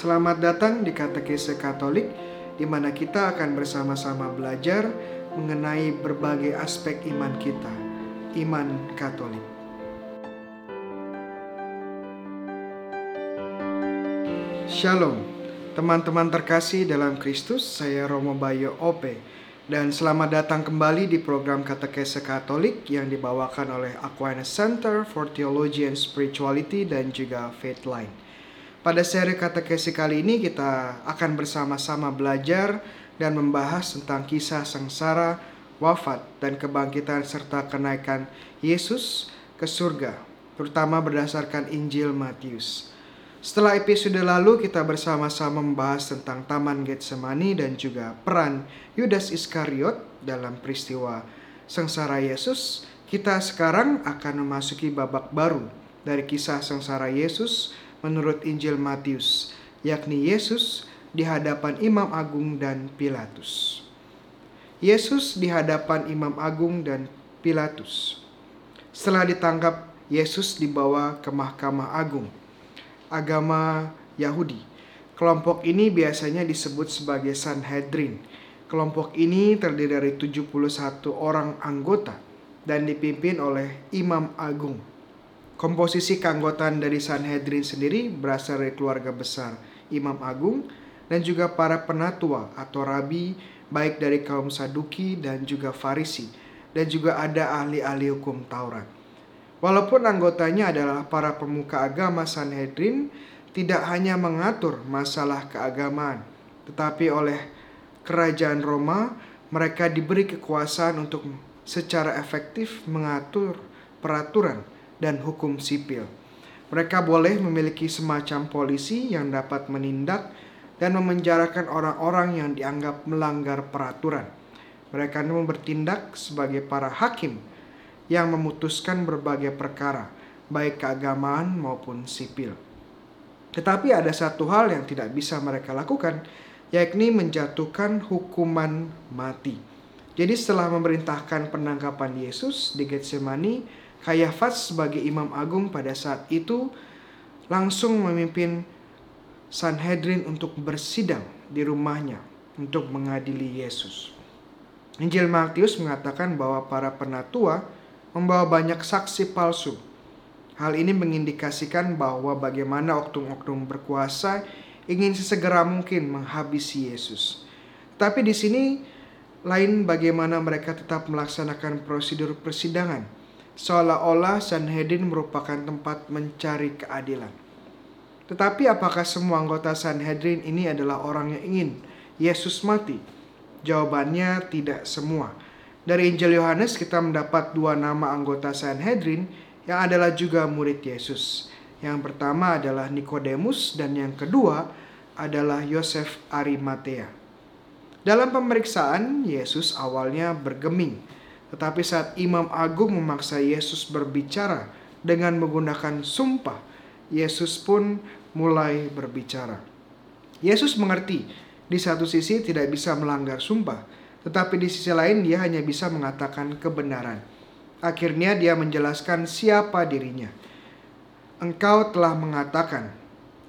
Selamat datang di Katekese Katolik, di mana kita akan bersama-sama belajar mengenai berbagai aspek iman kita, iman Katolik. Shalom, teman-teman terkasih dalam Kristus, saya Romo Bayo Ope, dan selamat datang kembali di program Katekese Katolik yang dibawakan oleh Aquinas Center for Theology and Spirituality dan juga Faith Line. Pada seri katekesi kali ini kita akan bersama-sama belajar dan membahas tentang kisah sengsara, wafat, dan kebangkitan serta kenaikan Yesus ke surga, terutama berdasarkan Injil Matius. Setelah episode lalu kita bersama-sama membahas tentang Taman Getsemani dan juga peran Yudas Iskariot dalam peristiwa sengsara Yesus, kita sekarang akan memasuki babak baru dari kisah sengsara Yesus menurut Injil Matius, yakni Yesus di hadapan Imam Agung dan Pilatus. Yesus di hadapan Imam Agung dan Pilatus. Setelah ditangkap, Yesus dibawa ke Mahkamah Agung, agama Yahudi. Kelompok ini biasanya disebut sebagai Sanhedrin. Kelompok ini terdiri dari 71 orang anggota dan dipimpin oleh Imam Agung. Komposisi keanggotaan dari Sanhedrin sendiri berasal dari keluarga besar Imam Agung dan juga para penatua atau rabi baik dari kaum Saduki dan juga Farisi dan juga ada ahli-ahli hukum Taurat. Walaupun anggotanya adalah para pemuka agama Sanhedrin, tidak hanya mengatur masalah keagamaan, tetapi oleh kerajaan Roma mereka diberi kekuasaan untuk secara efektif mengatur peraturan dan hukum sipil. Mereka boleh memiliki semacam polisi yang dapat menindak dan memenjarakan orang-orang yang dianggap melanggar peraturan. Mereka bertindak sebagai para hakim yang memutuskan berbagai perkara, baik keagamaan maupun sipil. Tetapi ada satu hal yang tidak bisa mereka lakukan, yakni menjatuhkan hukuman mati. Jadi setelah memerintahkan penangkapan Yesus di Getsemani, Kayafas sebagai imam agung pada saat itu langsung memimpin Sanhedrin untuk bersidang di rumahnya untuk mengadili Yesus. Injil Matius mengatakan bahwa para penatua membawa banyak saksi palsu. Hal ini mengindikasikan bahwa bagaimana oknum-oknum berkuasa ingin sesegera mungkin menghabisi Yesus. Tapi di sini lain bagaimana mereka tetap melaksanakan prosedur persidangan seolah-olah Sanhedrin merupakan tempat mencari keadilan. Tetapi apakah semua anggota Sanhedrin ini adalah orang yang ingin Yesus mati? Jawabannya tidak semua. Dari Injil Yohanes kita mendapat dua nama anggota Sanhedrin yang adalah juga murid Yesus. Yang pertama adalah Nikodemus dan yang kedua adalah Yosef Arimatea. Dalam pemeriksaan, Yesus awalnya bergeming tetapi saat Imam Agung memaksa Yesus berbicara dengan menggunakan sumpah, Yesus pun mulai berbicara. Yesus mengerti di satu sisi tidak bisa melanggar sumpah, tetapi di sisi lain dia hanya bisa mengatakan kebenaran. Akhirnya dia menjelaskan siapa dirinya. Engkau telah mengatakan,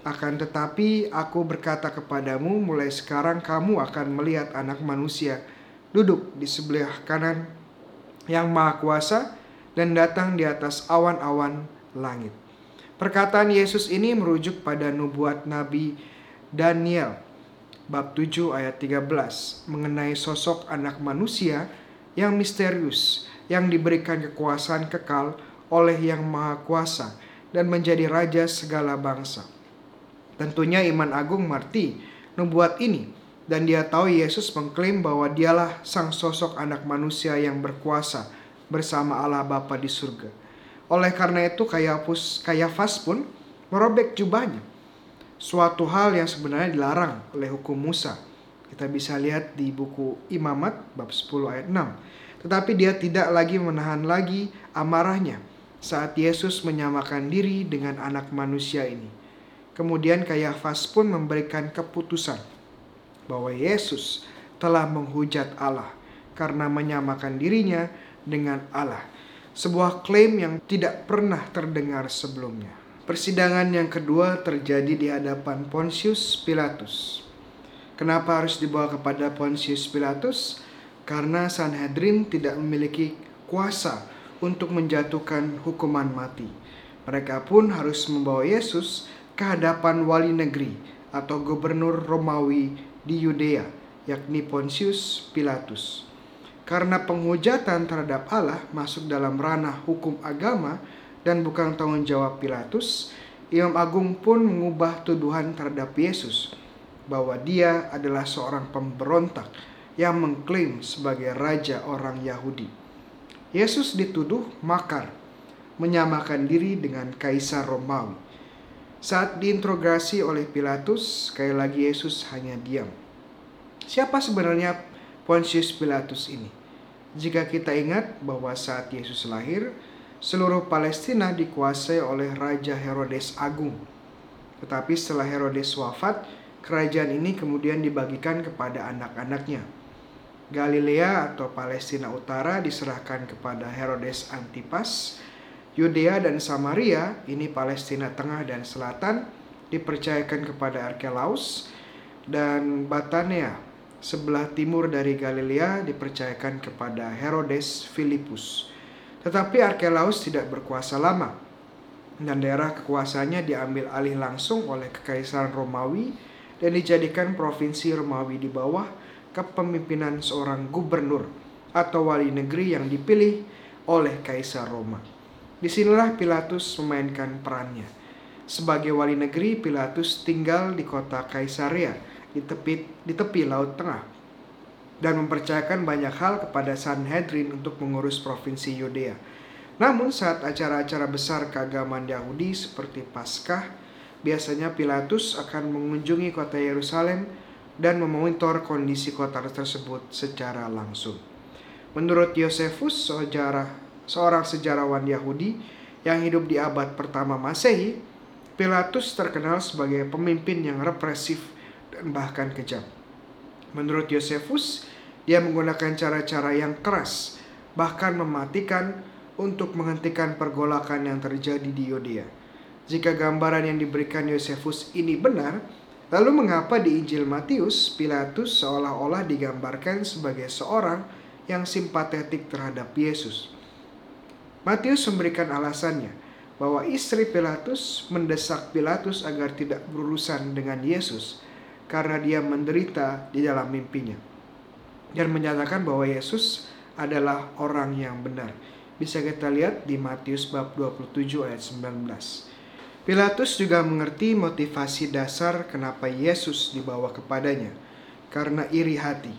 akan tetapi aku berkata kepadamu mulai sekarang kamu akan melihat anak manusia duduk di sebelah kanan yang maha kuasa dan datang di atas awan-awan langit. Perkataan Yesus ini merujuk pada nubuat Nabi Daniel bab 7 ayat 13 mengenai sosok anak manusia yang misterius yang diberikan kekuasaan kekal oleh yang maha kuasa dan menjadi raja segala bangsa. Tentunya iman agung marti nubuat ini dan dia tahu Yesus mengklaim bahwa dialah sang sosok anak manusia yang berkuasa bersama Allah Bapa di surga. Oleh karena itu Kayafus, Kayafas pun merobek jubahnya. Suatu hal yang sebenarnya dilarang oleh hukum Musa. Kita bisa lihat di buku Imamat bab 10 ayat 6. Tetapi dia tidak lagi menahan lagi amarahnya saat Yesus menyamakan diri dengan anak manusia ini. Kemudian Kayafas pun memberikan keputusan bahwa Yesus telah menghujat Allah karena menyamakan dirinya dengan Allah. Sebuah klaim yang tidak pernah terdengar sebelumnya. Persidangan yang kedua terjadi di hadapan Pontius Pilatus. Kenapa harus dibawa kepada Pontius Pilatus? Karena Sanhedrin tidak memiliki kuasa untuk menjatuhkan hukuman mati. Mereka pun harus membawa Yesus ke hadapan wali negeri atau gubernur Romawi di Yudea, yakni Pontius Pilatus. Karena penghujatan terhadap Allah masuk dalam ranah hukum agama, dan bukan tanggung jawab Pilatus, Imam Agung pun mengubah tuduhan terhadap Yesus bahwa dia adalah seorang pemberontak yang mengklaim sebagai raja orang Yahudi. Yesus dituduh makar, menyamakan diri dengan kaisar Romawi. Saat diinterogasi oleh Pilatus, sekali lagi Yesus hanya diam. Siapa sebenarnya Pontius Pilatus ini? Jika kita ingat bahwa saat Yesus lahir, seluruh Palestina dikuasai oleh Raja Herodes Agung. Tetapi setelah Herodes wafat, kerajaan ini kemudian dibagikan kepada anak-anaknya. Galilea atau Palestina Utara diserahkan kepada Herodes Antipas. Yudea dan Samaria, ini Palestina Tengah dan Selatan, dipercayakan kepada Arkelaus. Dan Batania, sebelah timur dari Galilea, dipercayakan kepada Herodes Filipus. Tetapi Arkelaus tidak berkuasa lama dan daerah kekuasaannya diambil alih langsung oleh Kekaisaran Romawi dan dijadikan provinsi Romawi di bawah kepemimpinan seorang gubernur atau wali negeri yang dipilih oleh Kaisar Roma. Di sinilah Pilatus memainkan perannya. Sebagai wali negeri, Pilatus tinggal di kota Kaisarea di tepi, di tepi Laut Tengah dan mempercayakan banyak hal kepada Sanhedrin untuk mengurus provinsi Yudea. Namun saat acara-acara besar keagamaan Yahudi seperti Paskah, biasanya Pilatus akan mengunjungi kota Yerusalem dan memonitor kondisi kota tersebut secara langsung. Menurut Yosefus, sejarah, seorang sejarawan Yahudi yang hidup di abad pertama Masehi, Pilatus terkenal sebagai pemimpin yang represif dan bahkan kejam. Menurut Yosefus, dia menggunakan cara-cara yang keras, bahkan mematikan untuk menghentikan pergolakan yang terjadi di Yudea. Jika gambaran yang diberikan Yosefus ini benar, lalu mengapa di Injil Matius Pilatus seolah-olah digambarkan sebagai seorang yang simpatetik terhadap Yesus? Matius memberikan alasannya bahwa istri Pilatus mendesak Pilatus agar tidak berurusan dengan Yesus karena dia menderita di dalam mimpinya dan menyatakan bahwa Yesus adalah orang yang benar. Bisa kita lihat di Matius bab 27 ayat 19. Pilatus juga mengerti motivasi dasar kenapa Yesus dibawa kepadanya, karena iri hati.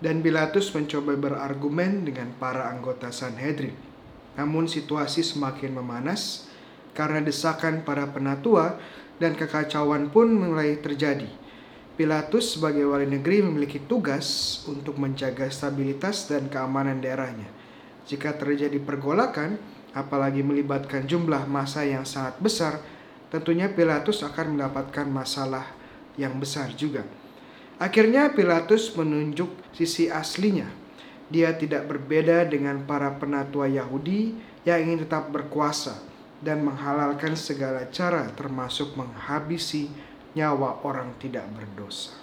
Dan Pilatus mencoba berargumen dengan para anggota Sanhedrin. Namun situasi semakin memanas karena desakan para penatua dan kekacauan pun mulai terjadi Pilatus sebagai wali negeri memiliki tugas untuk menjaga stabilitas dan keamanan daerahnya. Jika terjadi pergolakan, apalagi melibatkan jumlah massa yang sangat besar, tentunya Pilatus akan mendapatkan masalah yang besar juga. Akhirnya Pilatus menunjuk sisi aslinya. Dia tidak berbeda dengan para penatua Yahudi yang ingin tetap berkuasa dan menghalalkan segala cara termasuk menghabisi nyawa orang tidak berdosa.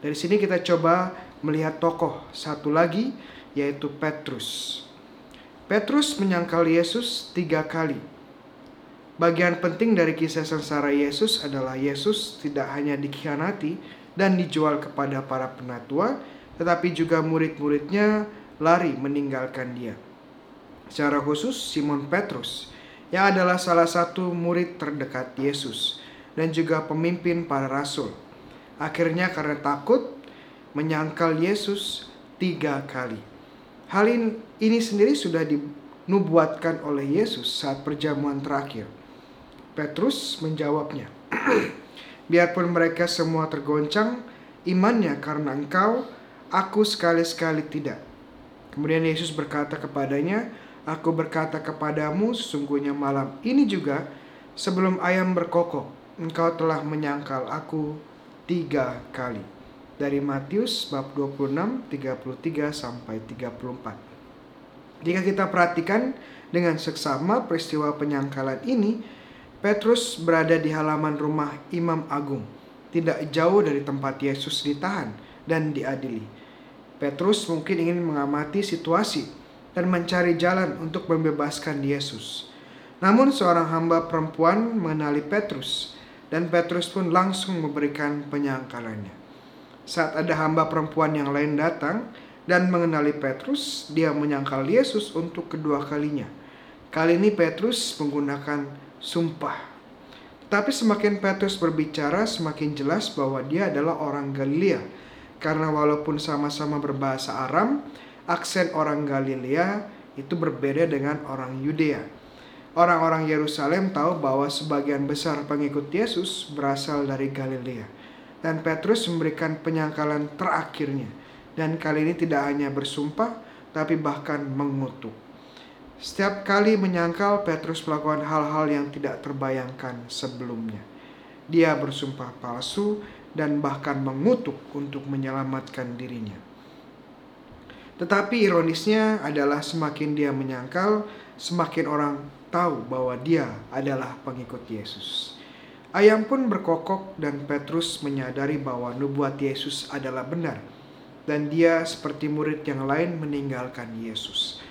Dari sini kita coba melihat tokoh satu lagi yaitu Petrus. Petrus menyangkal Yesus tiga kali. Bagian penting dari kisah sengsara Yesus adalah Yesus tidak hanya dikhianati dan dijual kepada para penatua, tetapi juga murid-muridnya lari meninggalkan dia. Secara khusus Simon Petrus yang adalah salah satu murid terdekat Yesus dan juga pemimpin para rasul. Akhirnya karena takut menyangkal Yesus tiga kali. Hal ini sendiri sudah dinubuatkan oleh Yesus saat perjamuan terakhir. Petrus menjawabnya, Biarpun mereka semua tergoncang, imannya karena engkau, aku sekali-sekali tidak. Kemudian Yesus berkata kepadanya, Aku berkata kepadamu sesungguhnya malam ini juga sebelum ayam berkokok, engkau telah menyangkal aku tiga kali. Dari Matius bab 26, 33 sampai 34. Jika kita perhatikan dengan seksama peristiwa penyangkalan ini, Petrus berada di halaman rumah Imam Agung, tidak jauh dari tempat Yesus ditahan dan diadili. Petrus mungkin ingin mengamati situasi dan mencari jalan untuk membebaskan Yesus. Namun seorang hamba perempuan mengenali Petrus dan Petrus pun langsung memberikan penyangkalannya. Saat ada hamba perempuan yang lain datang dan mengenali Petrus, dia menyangkal Yesus untuk kedua kalinya. Kali ini Petrus menggunakan sumpah. Tapi semakin Petrus berbicara, semakin jelas bahwa dia adalah orang Galilea. Karena walaupun sama-sama berbahasa Aram, aksen orang Galilea itu berbeda dengan orang Yudea. Orang-orang Yerusalem tahu bahwa sebagian besar pengikut Yesus berasal dari Galilea. Dan Petrus memberikan penyangkalan terakhirnya. Dan kali ini tidak hanya bersumpah, tapi bahkan mengutuk. Setiap kali menyangkal, Petrus melakukan hal-hal yang tidak terbayangkan sebelumnya. Dia bersumpah palsu dan bahkan mengutuk untuk menyelamatkan dirinya. Tetapi ironisnya adalah semakin dia menyangkal, semakin orang tahu bahwa dia adalah pengikut Yesus. Ayam pun berkokok dan Petrus menyadari bahwa nubuat Yesus adalah benar dan dia seperti murid yang lain meninggalkan Yesus.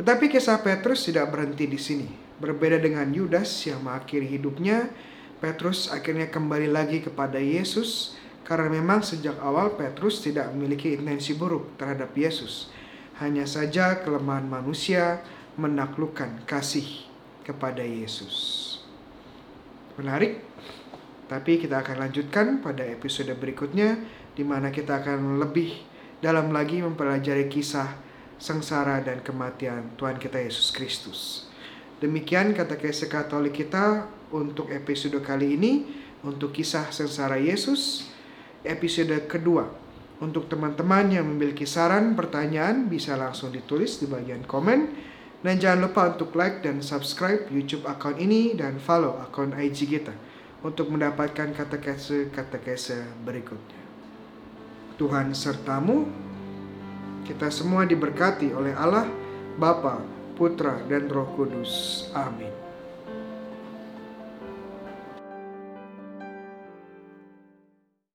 Tetapi kisah Petrus tidak berhenti di sini. Berbeda dengan Yudas yang mengakhiri hidupnya, Petrus akhirnya kembali lagi kepada Yesus karena memang sejak awal Petrus tidak memiliki intensi buruk terhadap Yesus. Hanya saja kelemahan manusia menaklukkan kasih kepada Yesus. Menarik, tapi kita akan lanjutkan pada episode berikutnya di mana kita akan lebih dalam lagi mempelajari kisah sengsara dan kematian Tuhan kita Yesus Kristus. Demikian kata kisah Katolik kita untuk episode kali ini untuk kisah sengsara Yesus episode kedua. Untuk teman-teman yang memiliki saran, pertanyaan bisa langsung ditulis di bagian komen dan jangan lupa untuk like dan subscribe YouTube akun ini dan follow akun IG kita untuk mendapatkan kata-kata berikutnya. Tuhan sertamu kita semua diberkati oleh Allah, Bapa, Putra, dan Roh Kudus. Amin.